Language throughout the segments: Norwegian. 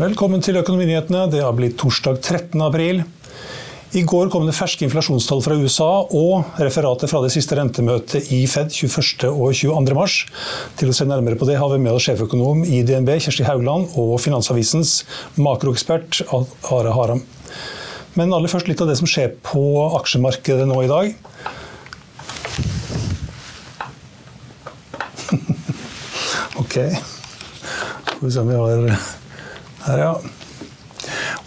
Velkommen til Økonominyhetene. Det har blitt torsdag 13. april. I går kom det ferske inflasjonstall fra USA og referatet fra det siste rentemøtet i Fed 21. og 22. mars. Til å se nærmere på det har vi med oss sjeføkonom i DNB Kjersti Haugland og Finansavisens makroekspert Are Haram. Men aller først litt av det som skjer på aksjemarkedet nå i dag. ok. Skal vi se om vi har her, ja.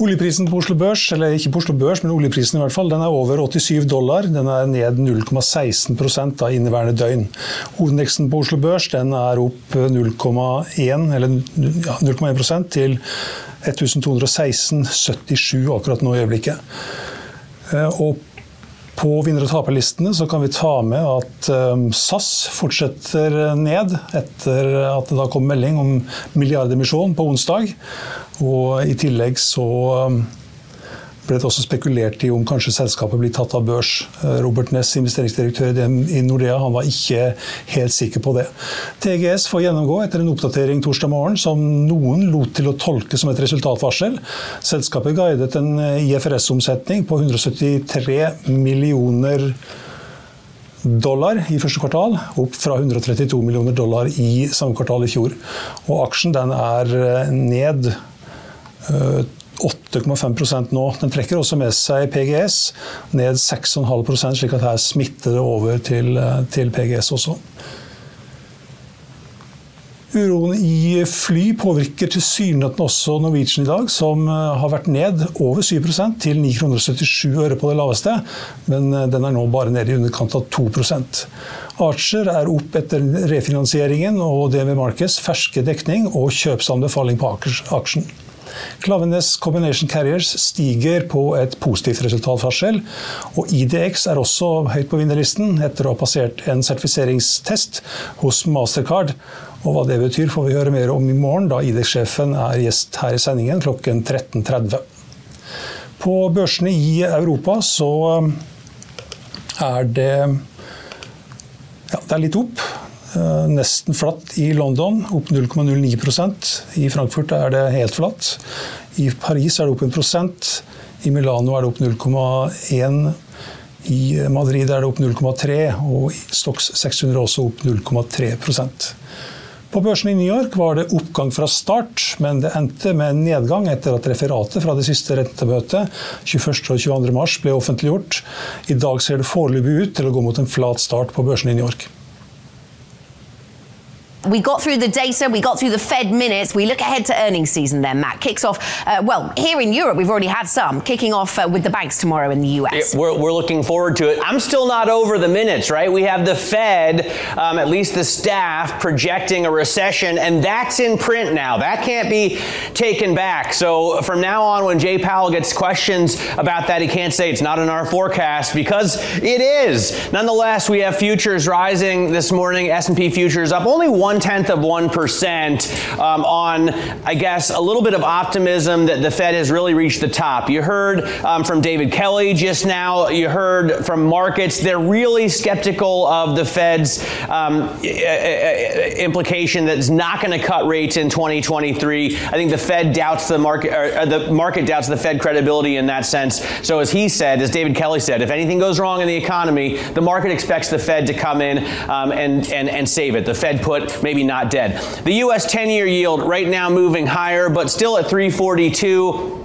Oljeprisen på Oslo Børs, eller ikke på Oslo Børs, men oljeprisen i hvert fall, den er over 87 dollar. Den er ned 0,16% av inneværende døgn. Hovedindeksen på Oslo Børs den er opp 0,1 ja, til 1216,77 akkurat nå i øyeblikket. Eh, og på vinner- og taperlistene så kan vi ta med at um, SAS fortsetter ned etter at det da kom melding om milliardemisjon på onsdag. Og i tillegg så um, ble det også spekulert i om kanskje selskapet blir tatt av børs. Eh, Robert Ness, investeringsdirektør i Nordea, han var ikke helt sikker på det. TGS får gjennomgå etter en oppdatering torsdag morgen som noen lot til å tolke som et resultatvarsel. Selskapet guidet en eh, IFRS-omsetning på 173 millioner dollar i første kvartal, opp fra 132 millioner dollar i samme kvartal i fjor. Og aksjen den er eh, ned 8,5% nå. Den trekker også med seg PGS ned 6,5 slik at her smitter det over til, til PGS også. Uroen i fly påvirker tilsynelatende også Norwegian i dag, som eh, har vært ned over 7% til 9,77 øre på det laveste, men eh, den er nå bare nede i underkant av 2% Archer er opp etter refinansieringen og DNV Markets ferske dekning og kjøpsanbefaling på aksjen. Klavenes Combination Carriers stiger på et positivt resultatvarsel. Og IDX er også høyt på vinnerlisten etter å ha passert en sertifiseringstest hos Mastercard. Og hva det betyr, får vi høre mer om i morgen, da IDX-sjefen er gjest her i sendingen klokken 13.30. På børsene i Europa så er det ja, det er litt opp. Eh, nesten flatt i London, opp 0,09% I Frankfurt er det helt flatt. I Paris er det opp 1 prosent. I Milano er det opp 0,1 I Madrid er det opp 0,3 og i Stox 600 også opp 0,3% På børsen i New York var det oppgang fra start, men det endte med en nedgang etter at referatet fra det siste rentemøtet 21. og 22. mars ble offentliggjort. I dag ser det foreløpig ut til å gå mot en flat start på børsen i New York. We got through the data, we got through the Fed minutes. We look ahead to earnings season then, Matt. Kicks off, uh, well, here in Europe, we've already had some, kicking off uh, with the banks tomorrow in the US. Yeah, we're, we're, looking forward to it. I'm still not over the minutes, right? We have the Fed, um, at least the staff, projecting a recession, and that's in print now. That can't be taken back. So from now on, when Jay Powell gets questions about that, he can't say it's not in our forecast because it is. Nonetheless, we have futures rising this morning, S&P futures up only one one tenth of 1% um, on, I guess, a little bit of optimism that the Fed has really reached the top. You heard um, from David Kelly just now, you heard from markets. They're really skeptical of the Fed's um, implication that it's not going to cut rates in 2023. I think the Fed doubts the market, or the market doubts the Fed credibility in that sense. So, as he said, as David Kelly said, if anything goes wrong in the economy, the market expects the Fed to come in um, and, and, and save it. The Fed put maybe not dead. The U.S. 10 year yield right now moving higher, but still at 342.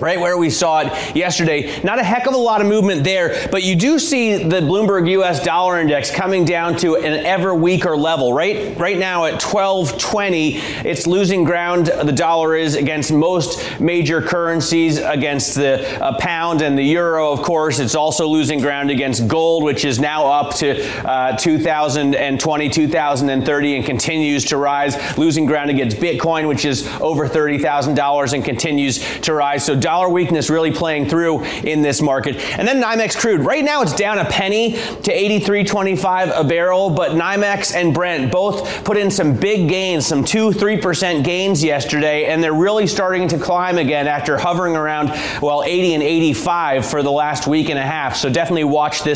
Right where we saw it yesterday. Not a heck of a lot of movement there, but you do see the Bloomberg US dollar index coming down to an ever weaker level. Right right now at 1220, it's losing ground the dollar is against most major currencies, against the uh, pound and the euro, of course. It's also losing ground against gold, which is now up to uh, 2020, 2030 and continues to rise, losing ground against Bitcoin, which is over $30,000 and continues to rise. So dollar weakness really playing through in this market. And then NYMEX crude. Right now it's down a penny to 83.25 a barrel, but NYMEX and Brent both put in some big gains, some 2 3% gains yesterday, and they're really starting to climb again after hovering around, well, 80 and 85 for the last week and a half. So definitely watch this.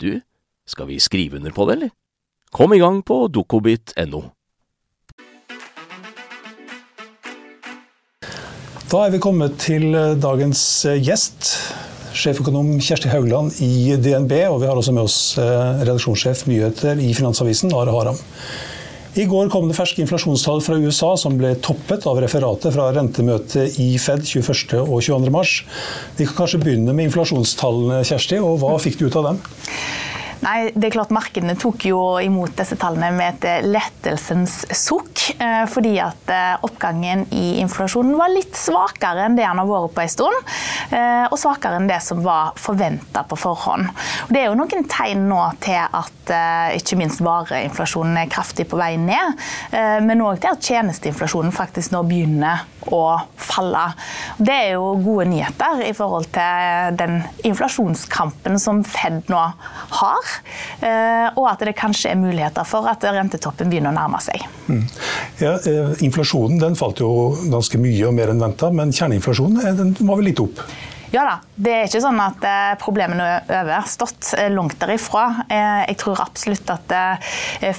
du, skal vi skrive under på det, eller? Kom i gang på dokobit.no. Da er vi kommet til eh, dagens eh, gjest. Sjeføkonom Kjersti Haugland i DNB, og vi har også med oss eh, redaksjonssjef nyheter i Finansavisen, Are Haram. I går kom det ferske inflasjonstall fra USA som ble toppet av referatet fra rentemøtet i Fed 21. og 22. mars. Vi kan kanskje begynne med inflasjonstallene, Kjersti. og Hva fikk du ut av dem? Nei, det er klart Markedene tok jo imot disse tallene med et lettelsens sukk. Eh, fordi at eh, oppgangen i inflasjonen var litt svakere enn det han har vært på en stund. Eh, og svakere enn det som var forventa på forhånd. Og det er jo noen tegn nå til at ikke minst vareinflasjonen er kraftig på vei ned. Men òg til at tjenesteinflasjonen faktisk nå begynner å falle. Det er jo gode nyheter i forhold til den inflasjonskampen som Fed nå har. Eh, og at det kanskje er muligheter for at rentetoppen begynner å nærme seg. Mm. Ja, eh, inflasjonen den falt jo ganske mye og mer enn venta, men kjerneinflasjonen eh, den var vel litt opp? Ja da, det er ikke sånn at eh, problemene er overstått. Eh, langt derifra. Eh, jeg tror absolutt at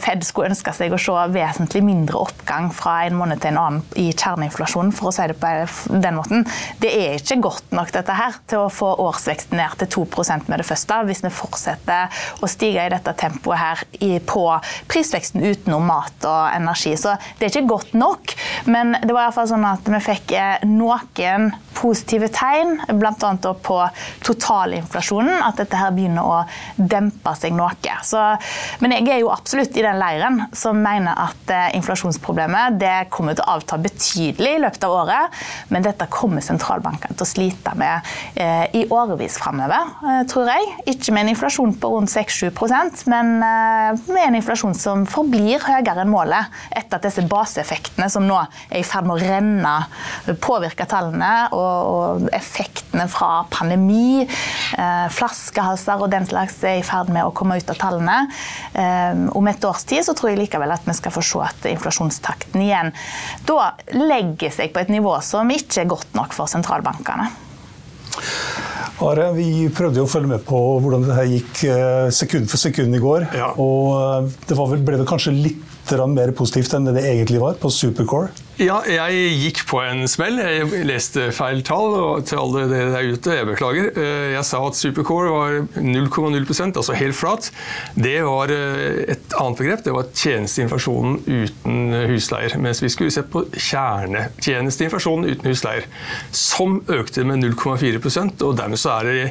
Fed skulle ønske seg å se vesentlig mindre oppgang fra en måned til en annen i kjerneinflasjonen, for å si det på den måten. Det er ikke godt nok dette her til å få årsveksten ned til 2 med det første, hvis vi fortsetter å stige i dette tempoet her på prisveksten utenom mat og energi. Så det er ikke godt nok, men det var i hvert fall sånn at vi fikk noen positive tegn. blant bl.a. på totalinflasjonen, at dette her begynner å dempe seg noe. Så, men jeg er jo absolutt i den leiren som mener at eh, inflasjonsproblemet det kommer til å avta betydelig i løpet av året, men dette kommer sentralbankene til å slite med eh, i årevis framover, eh, tror jeg. Ikke med en inflasjon på rundt 6-7% men eh, med en inflasjon som forblir høyere enn målet, etter at disse baseeffektene som nå er i ferd med å renne, påvirker tallene, og, og effektene fra pandemi, eh, flaskehalser og den slags er i ferd med å komme ut av tallene. Eh, om et års tid så tror jeg likevel at vi skal få se at inflasjonstakten igjen da legger seg på et nivå som ikke er godt nok for sentralbankene. Are, vi prøvde jo å følge med på hvordan det gikk eh, sekund for sekund i går. Ja. Og det vel, ble det kanskje litt mer positivt enn det det egentlig var på Supercore? Ja, jeg gikk på en smell. Jeg leste feil tall. og til alle dere der ute, jeg beklager. Eh, jeg sa at supercore var 0,0% altså helt flat. Det var eh, et annet begrep. Det var tjenesteinflasjonen uten husleier. Mens vi skulle se på kjernetjenesteinflasjonen uten husleier, som økte med 0,4% og dermed så er det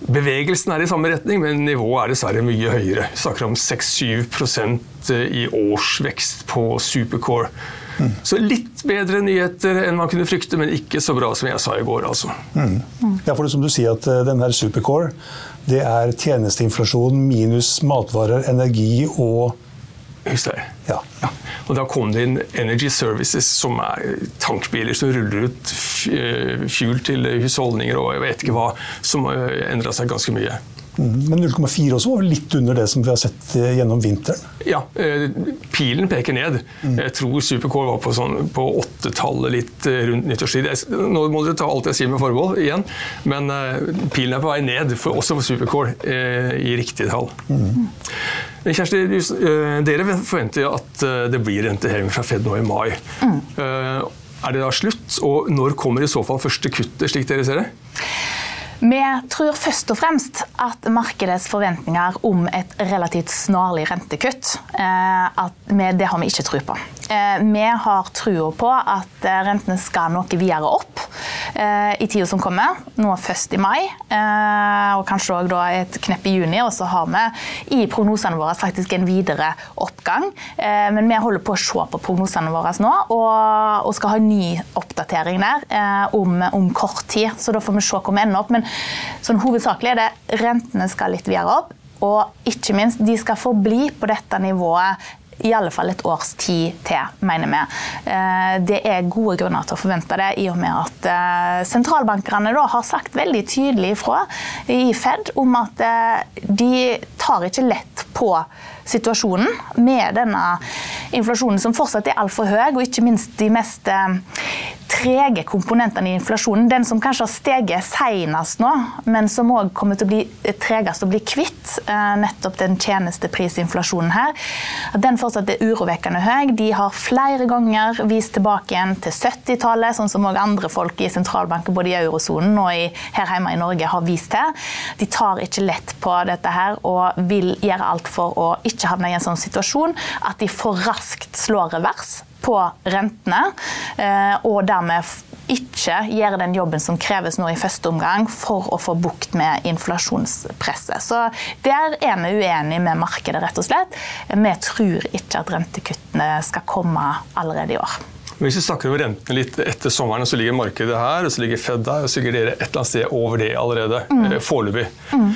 Bevegelsen er i samme retning, men nivået er dessverre mye høyere. Vi snakker om 6-7 i årsvekst på supercore. Mm. Så litt bedre nyheter enn man kunne frykte, men ikke så bra som jeg sa i går. altså. Mm. Ja, for det som du sier at denne den her Supercore det er tjenesteinflasjon minus matvarer, energi og Husleie. Ja. ja. Og da kom det inn Energy Services, som er tankbiler som ruller ut eh, fuel til husholdninger og jeg vet ikke hva, som eh, endra seg ganske mye. Mm, men 0,4 også var litt under det som vi har sett eh, gjennom vinteren? Ja, eh, pilen peker ned. Mm. Jeg tror Supercore var på, sånn, på åttetallet litt eh, rundt nyttårstid. Nå må dere ta alt jeg sier med forbehold igjen, men pilen er på vei ned, for, også for Supercore, i riktig tall. Mm. Kjersti, dere forventer at det blir renteheving fra Fed nå i mai. Mm. Er det da slutt, og når kommer i så fall første kuttet, slik dere ser det? Vi tror først og fremst at markedets forventninger om et relativt snarlig rentekutt, eh, det har vi ikke tro på. Eh, vi har trua på at eh, rentene skal noe videre opp i tida som kommer. Nå først i mai, og kanskje òg et knepp i juni. Og så har vi i prognosene våre faktisk en videre oppgang. Men vi holder på å se på prognosene våre nå, og skal ha en ny oppdatering der om, om kort tid. Så da får vi se hvor vi ender opp. Men sånn hovedsakelig er det rentene skal litt videre opp. Og ikke minst, de skal forbli på dette nivået i alle fall et års tid til, mener vi. Eh, det er gode grunner til å forvente det, i og med at eh, sentralbankerne har sagt veldig tydelig ifra i Fed om at eh, de tar ikke lett på situasjonen med denne inflasjonen som fortsatt er altfor høy, og ikke minst de mest trege komponentene i inflasjonen. Den som kanskje har steget senest nå, men som òg kommer til å bli tregest å bli kvitt. Eh, nettopp den tjenesteprisinflasjonen her. Den fortsatt er urovekkende høy. De har flere ganger vist tilbake igjen til 70-tallet, sånn som òg andre folk i sentralbanken både i eurosonen og i, her hjemme i Norge har vist til. De tar ikke lett på dette her og vil gjøre alt for å ikke havne i en sånn situasjon at de for raskt slår revers på rentene, eh, og dermed ikke gjøre den jobben som kreves nå i første omgang for å få bukt med inflasjonspresset. Så Der er vi uenige med markedet, rett og slett. Vi tror ikke at rentekuttene skal komme allerede i år. Hvis vi snakker om rentene litt etter sommeren, så ligger markedet her, og så ligger Fed der, og så ligger dere et eller annet sted over det allerede, mm. Eh, foreløpig. Mm.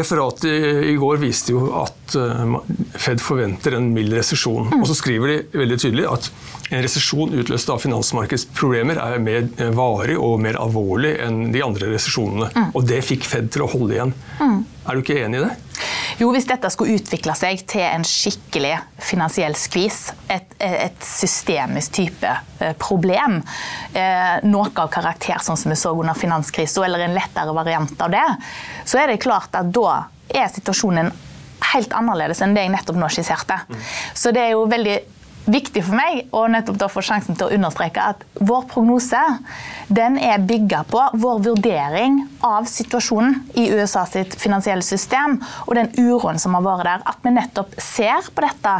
Referatet i går viste jo at eh, Fed forventer en mild resesjon. Mm. Og så skriver de veldig tydelig at en resesjon utløst av finansmarkedsproblemer er mer eh, varig og mer alvorlig enn de andre resesjonene. Mm. Og det fikk Fed til å holde igjen. Mm. Er du ikke enig i det? Jo, hvis dette skulle utvikle seg til en skikkelig finansiell skvis, et, et systemisk type eh, problem, noe av karakter sånn som vi så under finanskrisen, eller en lettere variant av det, så er det klart at da er situasjonen helt annerledes enn det jeg nettopp nå skisserte. Så det er jo veldig viktig for meg å nettopp da få sjansen til å understreke at vår prognose den er bygga på vår vurdering av situasjonen i USA sitt finansielle system og den uroen som har vært der. At vi nettopp ser på dette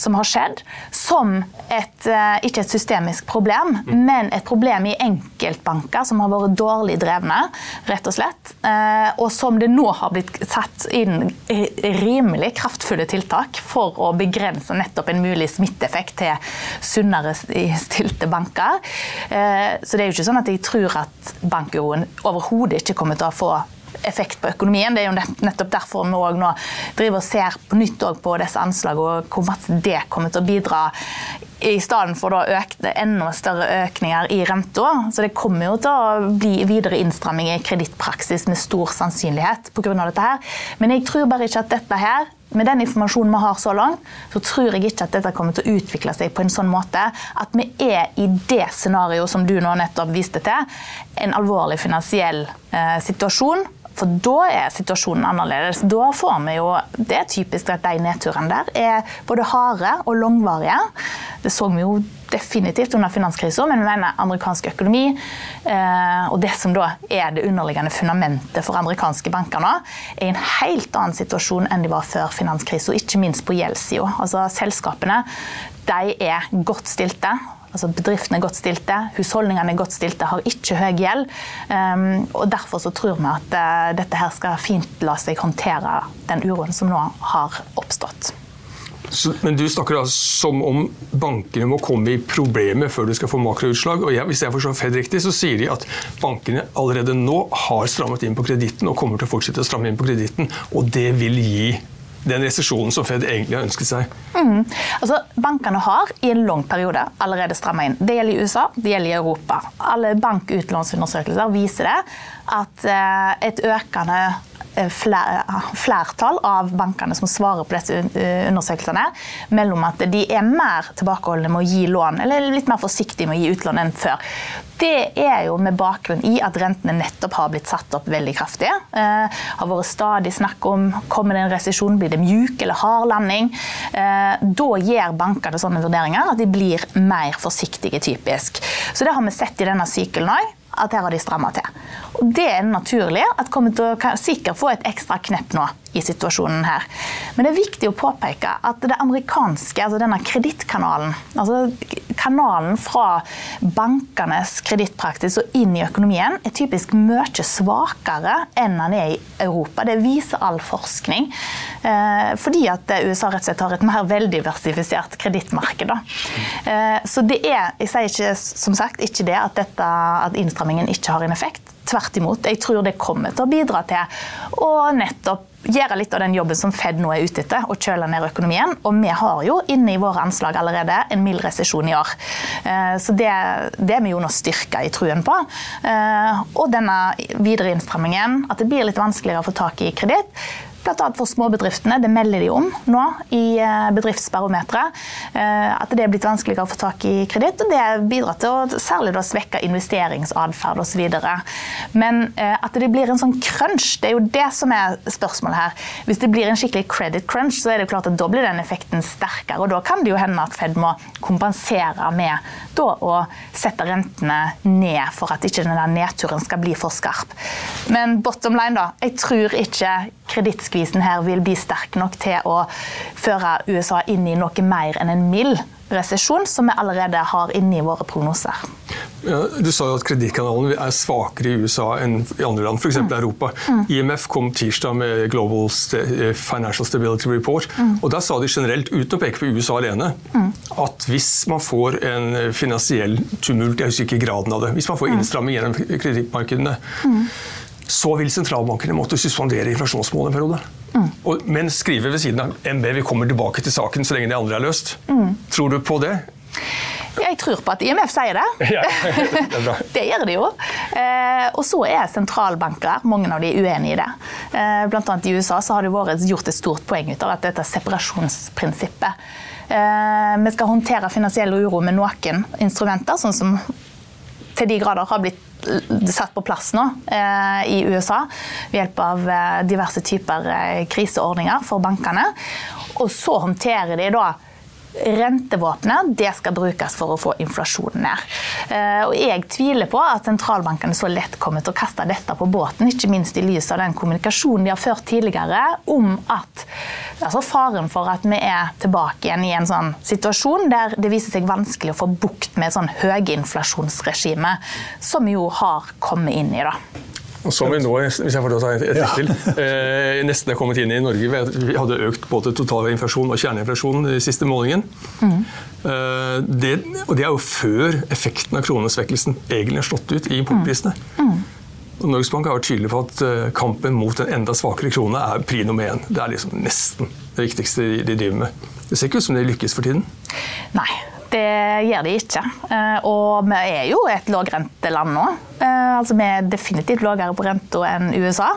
som har skjedd, som et, eh, ikke et systemisk problem, men et problem i enkeltbanker som har vært dårlig drevne, rett og slett. Eh, og som det nå har blitt satt inn rimelig kraftfulle tiltak for å begrense nettopp en mulig smitteeffekt vekk til sunnere stilte banker. Eh, så det er jo ikke sånn at jeg tror at bankuroen overhodet ikke kommer til å få effekt på økonomien. Det er jo nettopp derfor vi nå driver og ser på nytt på disse anslagene og hvor mye det kommer til å bidra i stedet for økte, enda større økninger i renta. Så det kommer jo til å bli videre innstramming i kredittpraksis med stor sannsynlighet pga. dette her. Men jeg tror bare ikke at dette her med den informasjonen vi har så langt, så tror jeg ikke at dette kommer til å utvikle seg på en sånn måte at vi er i det scenarioet som du nå nettopp viste til, en alvorlig finansiell eh, situasjon For da er situasjonen annerledes. Da får vi jo Det er typisk at de nedturene der er både harde og langvarige. Det så vi jo definitivt under finanskrisen, men vi mener amerikansk økonomi eh, og det som da er det underliggende fundamentet for amerikanske banker nå, er i en helt annen situasjon enn de var før finanskrisen, ikke minst på gjeldssida. Altså, selskapene de er godt stilte. Altså bedriftene er godt stilte, husholdningene er godt stilte, har ikke høy gjeld. Um, og Derfor så tror vi at uh, dette her skal fint la seg håndtere den uroen som nå har oppstått. Så, men du snakker da som om bankene må komme i problemer før du skal få makroutslag. og jeg, Hvis jeg forstår Fed riktig, så sier de at bankene allerede nå har strammet inn på kreditten og kommer til å fortsette å stramme inn på kreditten. Og det vil gi den resesjonen som Fed egentlig har ønsket seg? Mm. Altså, bankene har i en lang periode allerede stramma inn. Det gjelder i USA, det gjelder i Europa. Alle bankutlånsundersøkelser viser det at eh, et økende Eh, flertall av bankene som svarer på disse undersøkelsene, mellom at de er mer tilbakeholdne med å gi lån, eller litt mer forsiktige med å gi utlån enn før. Det er jo med bakgrunn i at rentene nettopp har blitt satt opp veldig kraftig. Det har vært stadig snakk om kommer det en resesjon, blir det mjuk eller hard landing. Eh, da gjør bankene sånne vurderinger at de blir mer forsiktige, typisk. Så det har vi sett i denne sykelen òg at her har de stramma til. Og Det er naturlig at kommer til å sikkert få et ekstra knepp nå i situasjonen her. Men det er viktig å påpeke at det amerikanske, altså denne kredittkanalen, altså kanalen fra bankenes kredittpraksis og inn i økonomien, er typisk mye svakere enn den er i Europa. Det viser all forskning. Eh, fordi at USA rett og slett har et mer veldiversifisert kredittmarked. Eh, så det er, jeg sier ikke som sagt ikke det at, dette, at innstrammingen ikke har en effekt. Tvert imot. Jeg tror det kommer til å bidra til å nettopp gjøre litt av den jobben som Fed nå er ute etter, og kjøle ned økonomien. Og vi har jo inne i våre anslag allerede en mild resesjon i år. Eh, så det, det er vi jo nå styrka i truen på. Eh, og denne videre innstrammingen, at det blir litt vanskeligere å få tak i kreditt, Bl.a. for småbedriftene. Det melder de om nå i eh, bedriftsbarometeret. Eh, at det er blitt vanskeligere å få tak i kreditt. og Det bidrar til å særlig da svekke investeringsatferd osv. Men eh, at det blir en sånn crunch, det er jo det som er spørsmålet her. Hvis det blir en skikkelig credit crunch, så er det klart at da blir den effekten sterkere. og Da kan det jo hende at Fed må kompensere med da, å sette rentene ned for at ikke denne nedturen skal bli for skarp. Men bottom line, da. Jeg tror ikke kredittskvisen her vil bli sterk nok til å føre USA inn i noe mer enn en mild resesjon, som vi allerede har inne i våre prognoser. Ja, du sa jo at kredittkanalen er svakere i USA enn i andre land, f.eks. Mm. Europa. Mm. IMF kom tirsdag med Global Financial Stability Report. Mm. og Da sa de generelt, uten å peke på USA alene, mm. at hvis man får en finansiell tumult, jeg husker ikke graden av det, hvis man får mm. innstramming gjennom kredittmarkedene, mm så vil sentralbankene måtte suspendere inflasjonsmålet en periode. Mm. Og, men skrive ved siden av MB vi kommer tilbake til saken så lenge de andre er løst. Mm. Tror du på det? Jeg tror på at IMF sier det. Ja, det, det, gjør de jo. Eh, og så er sentralbanker, mange av de uenige i det. Eh, blant annet i USA så har det vært gjort et stort poeng ut av at dette separasjonsprinsippet. Eh, vi skal håndtere finansiell uro med noen instrumenter, sånn som til de grader har blitt satt på plass nå eh, i USA ved hjelp av eh, diverse typer eh, kriseordninger for bankene. Og så håndterer de da rentevåpenet det skal brukes for å få inflasjonen ned. Eh, og jeg tviler på at sentralbankene så lett kommer til å kaste dette på båten, ikke minst i lys av den kommunikasjonen de har ført tidligere om at altså faren for at vi er tilbake igjen i en sånn situasjon der det viser seg vanskelig å få bukt med et sånn høyinflasjonsregime, som vi jo har kommet inn i. da. Som vi nå, hvis jeg får ta et, et ja. til, eh, nesten er kommet inn i Norge. Vi hadde økt både totalinflasjon og kjerneinflasjon i siste målingen. Mm. Eh, det, og det er jo før effekten av kronesvekkelsen egentlig har slått ut i importprisene. Mm. Mm. Og Norges Bank har vært tydelig på at eh, kampen mot en enda svakere krone er pri nummer én. Det er liksom nesten det viktigste de driver med. Det ser ikke ut som de lykkes for tiden. Nei, det gjør de ikke. Eh, og vi er jo et lågrenteland nå. Eh, altså vi er definitivt lavere på renta enn USA.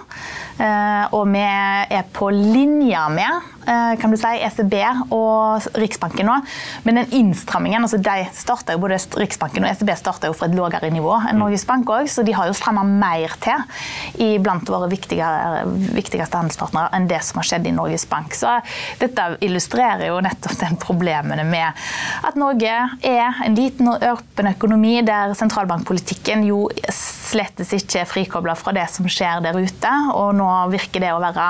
Eh, og vi er på linje med kan du si, ECB og Riksbanken nå. Men den innstrammingen altså de starter jo, Både Riksbanken og ECB starta fra et lavere nivå enn mm. Norges Bank òg, så de har jo stramma mer til i blant våre viktigere, viktigste handelspartnere enn det som har skjedd i Norges Bank. Så dette illustrerer jo nettopp den problemene med at Norge er en liten og åpen økonomi der sentralbankpolitikken jo slettes ikke er frikobla fra det som skjer der ute. Og nå virker det å være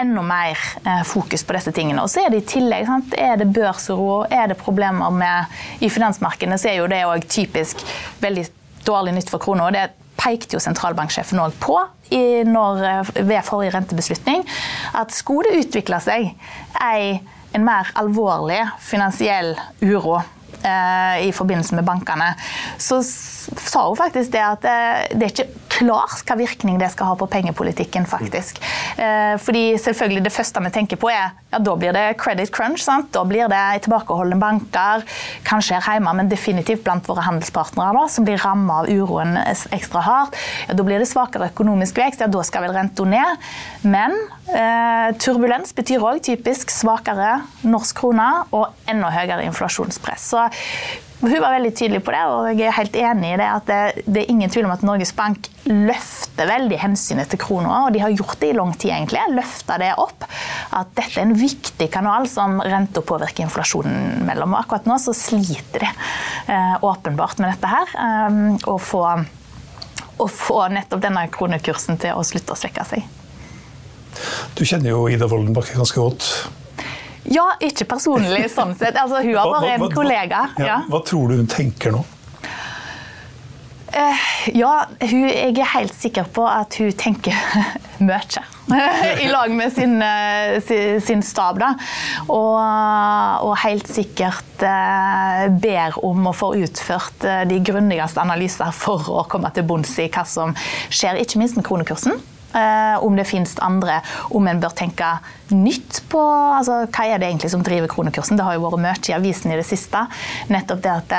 enda mer eh, fokus på disse tingene. Og så er det i tillegg sant? er det børsuro, er det problemer med I finansmarkedene så er jo det òg typisk veldig dårlig nytt for krona. Det pekte jo sentralbanksjefen òg på når, eh, ved forrige rentebeslutning. At skulle det utvikle seg ei, en mer alvorlig finansiell uro i forbindelse med bankene, så sa hun faktisk det at det, eh, er ikke klart hva virkning det skal ha på pengepolitikken, faktisk. Eh, fordi selvfølgelig det første vi tenker på er ja, da blir det credit crunch. Sant? Da blir det tilbakeholdne banker, kanskje her hjemme, men definitivt blant våre handelspartnere, da, som blir rammet av uroen ekstra hardt. Ja, da blir det svakere økonomisk vekst, ja, da skal vel renta ned. Men eh, turbulens betyr òg typisk svakere norsk krone og enda høyere inflasjonspress. Så hun var veldig tydelig på det, og jeg er helt enig i det at det, det er ingen tvil om at Norges Bank løfter veldig hensynet til krona, og de har gjort det i lang tid, egentlig. Løfta det opp. At dette er en viktig kanal som renta påvirker inflasjonen mellom. Og akkurat nå så sliter de eh, åpenbart med dette her. Eh, å få, å få nettopp denne kronekursen til å slutte å svekke seg. Du kjenner jo Ida Woldenbakke ganske godt. Ja, ikke personlig sånn sett. Altså, hun har bare en kollega. Ja, hva tror du hun tenker nå? Uh, ja, hun, jeg er helt sikker på at hun tenker mye. I lag med sin, uh, sin, sin stab. Da. Og, og helt sikkert uh, ber om å få utført de grundigste analyser for å komme til bunns i hva som skjer, ikke minst med kronekursen. Eh, om det finnes andre, om en bør tenke nytt på altså, hva er det egentlig som driver kronekursen. Det har jo vært mye i avisen i det siste. Nettopp det at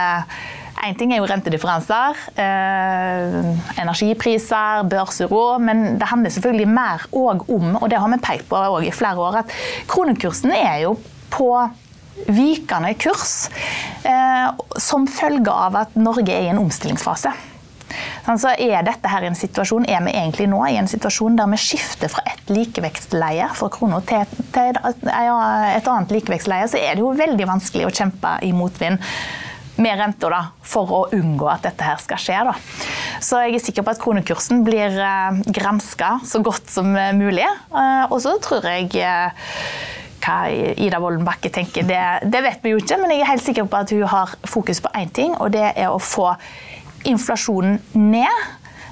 Én eh, ting er jo rentedifferanser, eh, energipriser, børsuro, men det handler selvfølgelig mer òg om, og det har vi pekt på i flere år, at kronekursen er jo på vikende kurs eh, som følge av at Norge er i en omstillingsfase. Så er dette her en situasjon, er vi egentlig nå i en situasjon der vi skifter fra et likevekstleie for krona til, et annet likevekstleie, så er det jo veldig vanskelig å kjempe i motvind med renta for å unngå at dette her skal skje. Da. Så jeg er sikker på at kronekursen blir eh, granska så godt som mulig. Eh, og så tror jeg eh, hva Ida Wolden Bakke tenker, det, det, vet vi jo ikke, men jeg er helt sikker på at hun har fokus på én ting, og det er å få inflasjonen ned.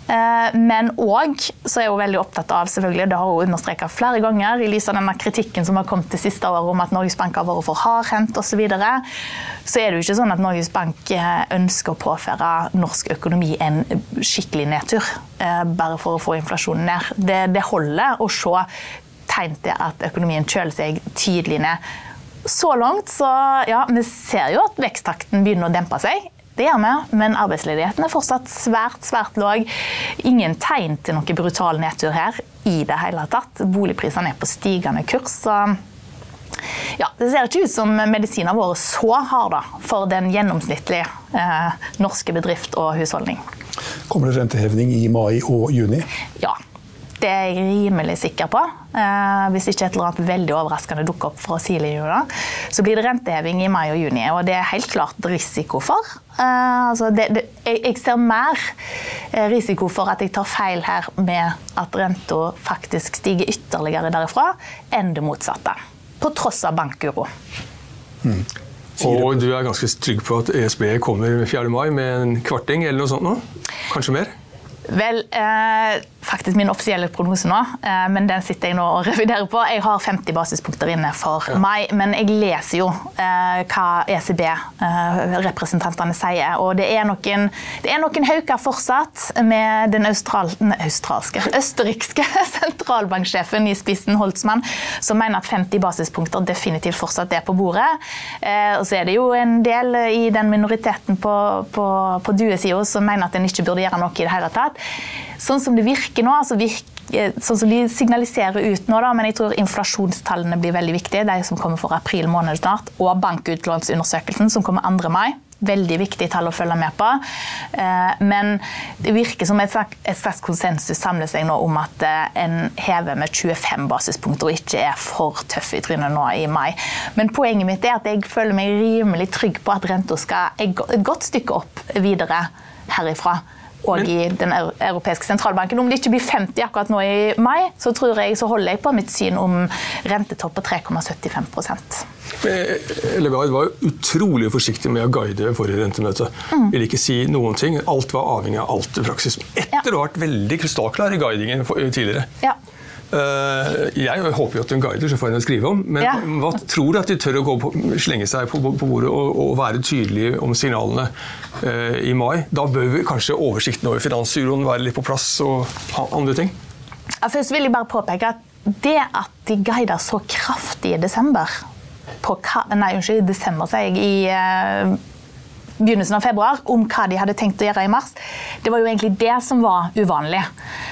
Eh, men òg så er hun veldig opptatt av selvfølgelig, det har hun understreket flere ganger, i lys av denne kritikken som har kommet det siste året om at Norges Bank har vært for hardhendt osv., så, så er det jo ikke sånn at Norges Bank eh, ønsker å påføre norsk økonomi en skikkelig nedtur eh, bare for å få inflasjonen ned. Det, det holder å se tegn til at økonomien kjøler seg tydelig ned. Så langt så ja, vi ser jo at veksttakten begynner å dempe seg. Det gjør vi, men arbeidsledigheten er fortsatt svært svært lav. Ingen tegn til noe brutal nedtur her i det hele tatt. Boligprisene er på stigende kurs. så ja, Det ser ikke ut som medisinene våre så harde for den gjennomsnittlige eh, norske bedrift og husholdning. Kommer det renteheving i mai og juni? Ja, det er jeg rimelig sikker på. Eh, hvis ikke et eller annet veldig overraskende dukker opp fra juni, så blir det renteheving i mai og juni. Og det er helt klart risiko for. Eh, altså det, det, jeg ser mer eh, risiko for at jeg tar feil her med at renta faktisk stiger ytterligere derifra, enn det motsatte. På tross av bankuro. Mm. Og du er ganske trygg på at ESB kommer 4. mai med en kvarting eller noe sånt nå? Kanskje mer? Vel, eh, faktisk min offisielle prognose nå, eh, men den sitter jeg nå og reviderer på. Jeg har 50 basispunkter inne for ja. meg, men jeg leser jo eh, hva ECB-representantene eh, sier. Og det er noen, det er noen hauker fortsatt med den austral, ne, australske, østerrikske sentralbanksjefen i spissen, Holtzmann, som mener at 50 basispunkter definitivt fortsatt er på bordet. Eh, og så er det jo en del i den minoriteten på, på, på duesida som mener at en ikke burde gjøre noe i det hele tatt. Sånn som det virker nå, altså virker sånn som de signaliserer ut nå, da, men jeg tror inflasjonstallene blir veldig viktige. De som kommer for april måned snart. Og bankutlånsundersøkelsen som kommer 2. mai veldig viktige tall å følge med på. Eh, men det virker som et slags konsensus samler seg nå om at en hever med 25 basispunkter og ikke er for tøff i trynet nå i mai. Men poenget mitt er at jeg føler meg rimelig trygg på at renta skal et godt stykke opp videre herifra og i den europeiske sentralbanken. Om det ikke blir 50 akkurat nå i mai, så tror jeg så holder jeg på mitt syn om rentetopp på 3,75% Lagarde var utrolig forsiktig med å guide forrige rentemøte. Mm. Ville ikke si noen ting. Alt var avhengig av alt i praksis. Etter ja. å ha vært veldig krystallklar i guidingen tidligere. Ja. Eh, jeg håper jo at hun guider, så får hun skrive om. Men ja. hva tror du at de tør å på, slenge seg på, på bordet og, og, være tydelige om signalene uh, i mai? Da bør vi kanskje oversikten over finansuroen være litt på plass og andre ting? Først vil jeg bare påpeke at det at de guider så kraftig i desember på, Nei, unnskyld, i desember, sier jeg. i uh, begynnelsen av februar om hva de hadde tenkt å gjøre i mars. Det var jo egentlig det som var uvanlig.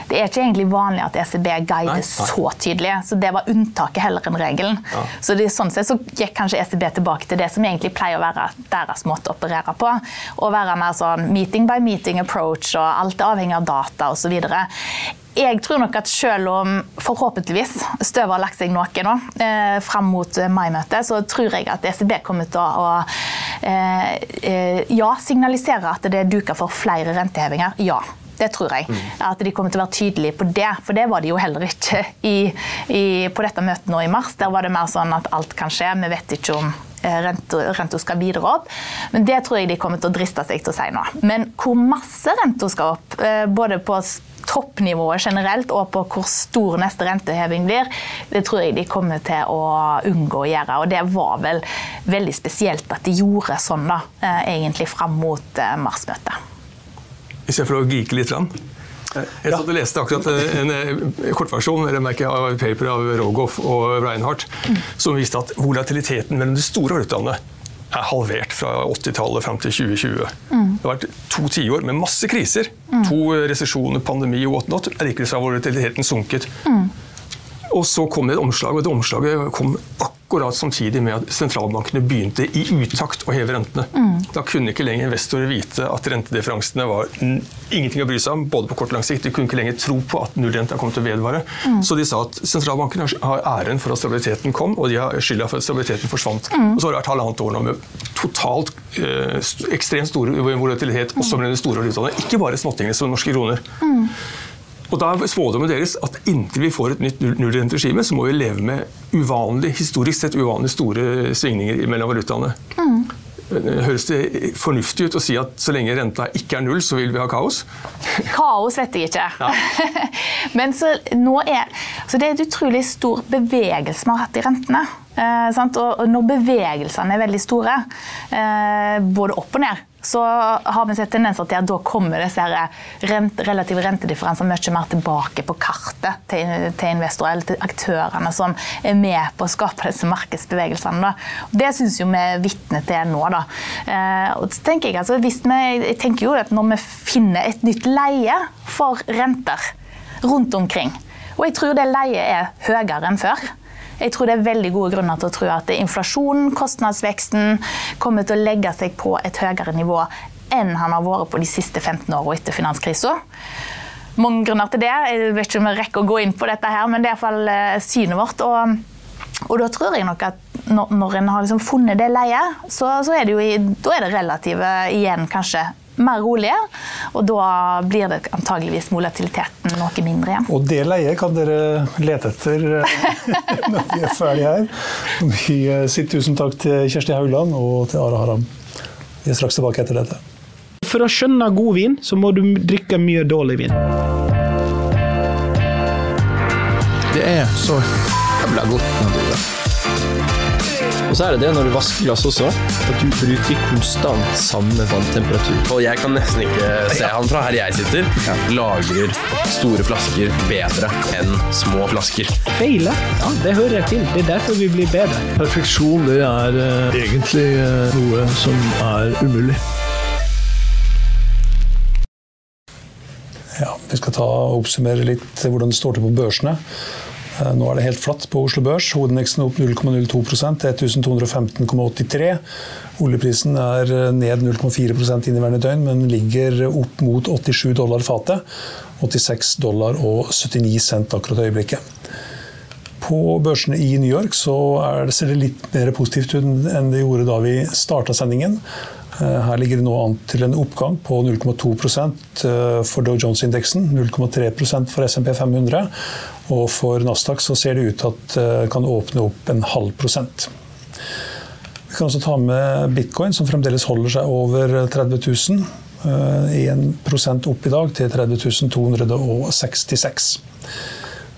Det er ikke egentlig vanlig at ECB guider så tydelig, så det var unntaket heller enn regelen. Ja. Så det, sånn sett så gikk kanskje ECB tilbake til det som egentlig pleier å være deres måte å operere på. Å være mer sånn meeting by meeting approach, og alt er avhengig av data osv jeg tror nok at selv om forhåpentligvis støvet har lagt seg noe nå, eh, fram mot mai-møtet, så tror jeg at ECB kommer til å, å eh, eh, ja, signalisere at det er duka for flere rentehevinger. Ja. Det tror jeg. Mm. At de kommer til å være tydelige på det. For det var de jo heller ikke i, i, på dette møtet nå i mars. Der var det mer sånn at alt kan skje. Vi vet ikke om eh, renta skal videre opp. Men det tror jeg de kommer til å driste seg til å si nå. Men hvor masse renta skal opp, eh, både på toppnivået generelt og på hvor stor neste renteheving blir, det tror jeg de kommer til å unngå å gjøre. Og det var vel veldig spesielt at de gjorde sånn, da, eh, egentlig fram mot eh, marsmøtet. Hvis jeg får lov å geeke litt. Rann. Jeg satt og leste akkurat en kortversjon av paper av Rogoff og Reinhardt som viste at volatiliteten mellom de store valutaene er halvert fra 80-tallet fram til 2020. Mm. Det har vært to tiår med masse kriser. Mm. To resesjoner, pandemi og whatnot. Likevel har volatiliteten sunket. Mm. Og så kom det et omslag, og det omslaget kom akkurat samtidig med at sentralbankene begynte i utakt å heve rentene. Mm. Da kunne ikke lenger investorer vite at rentedifferensene var ingenting å bry seg om, både på kort og lang sikt. De kunne ikke lenger tro på at nullrenta kom til å vedvare. Mm. Så de sa at sentralbankene har æren for at stabiliteten kom, og de har skylda for at stabiliteten forsvant. Mm. Og så har det vært halvannet år nå med totalt øh, ekstremt stor volatilitet også med de store valutaene. Ikke bare småtingene som norske kroner. Og da er spådommen deres at inntil vi får et nytt nullrenteregime, så må vi leve med uvanlig, historisk sett uvanlig store svingninger mellom valutaene. Mm. Høres det fornuftig ut å si at så lenge renta ikke er null, så vil vi ha kaos? Kaos vet jeg ikke. Ja. Men så nå er, så det er et utrolig stor bevegelse vi har hatt i rentene. Eh, og når bevegelsene er veldig store, eh, både opp og ned, så har vi sett tendenser til at da kommer disse rent, relative rentedifferensene mye mer tilbake på kartet til, til, investorer eller til aktørene som er med på å skape disse markedsbevegelsene. Da. Det syns vi er vitne til nå. Da. Eh, og så jeg, altså, vi, jeg tenker jo at Når vi finner et nytt leie for renter rundt omkring, og jeg tror det leiet er høyere enn før jeg tror det er veldig gode grunner til å tro at inflasjonen, kostnadsveksten, kommer til å legge seg på et høyere nivå enn han har vært på de siste 15 årene etter finanskrisa. Mange grunner til det. Jeg vet ikke om jeg rekker å gå inn på dette, her, men det er iallfall eh, synet vårt. Og, og, da tror jeg nok at når, når en har liksom funnet det leiet, så, så er det jo da er det relative igjen kanskje mer rolige. Og da blir det antageligvis volatiliteten noe mindre igjen. Og det leiet kan dere lete etter eh, når vi er ferdige her. Vi eh, sier tusen takk til Kjersti Haugland og til Ara Haram. Vi er straks tilbake etter dette. For å skjønne god vin, så må du drikke mye dårlig vin. Det er så jævla godt og så er det det når du vasker glass også, at du bruker konstant samme vanntemperatur. Og jeg kan nesten ikke se han fra her jeg sitter, ja. lagrer store flasker bedre enn små flasker. Feile? Ja, det hører jeg til. Det er derfor vi blir bedre. Perfeksjon, det er uh, egentlig uh, noe som er umulig. Ja, Vi skal ta og oppsummere litt hvordan det står til på børsene. Eh, nå er det helt flatt på Oslo Børs. Hovedindeksen opp 0,02% til 1215,83. Oljeprisen er ned 0,4% inneværende døgn, men ligger opp mot 87 dollar fatet. 86 dollar og 79 cent akkurat i øyeblikket. På børsene i New York det, ser det litt mer positivt ut enn det gjorde da vi starta sendingen. Eh, her ligger det nå an til en oppgang på 0,2 eh, for Dow Jones-indeksen, 0,3% for SMP 500, og for Nasdaq så ser det ut til at det eh, kan åpne opp en halv prosent. Vi kan også ta med bitcoin, som fremdeles holder seg over 30 000. 1 opp i dag til 30 266.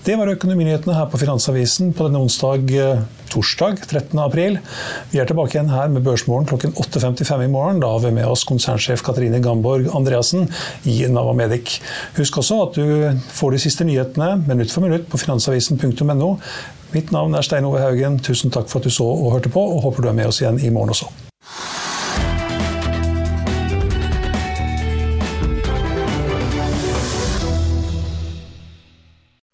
Det var økonominyhetene her på Finansavisen på denne onsdag, eh, torsdag 13. april. Vi er tilbake igjen her med Børsmorgen klokken 8.55 i morgen. Da har vi med oss konsernsjef Katrine Gamborg Andreassen i Navamedic. Husk også at du får de siste nyhetene minutt for minutt på finansavisen.no. Mitt navn er Stein Ove Haugen. Tusen takk for at du så og hørte på, og håper du er med oss igjen i morgen også.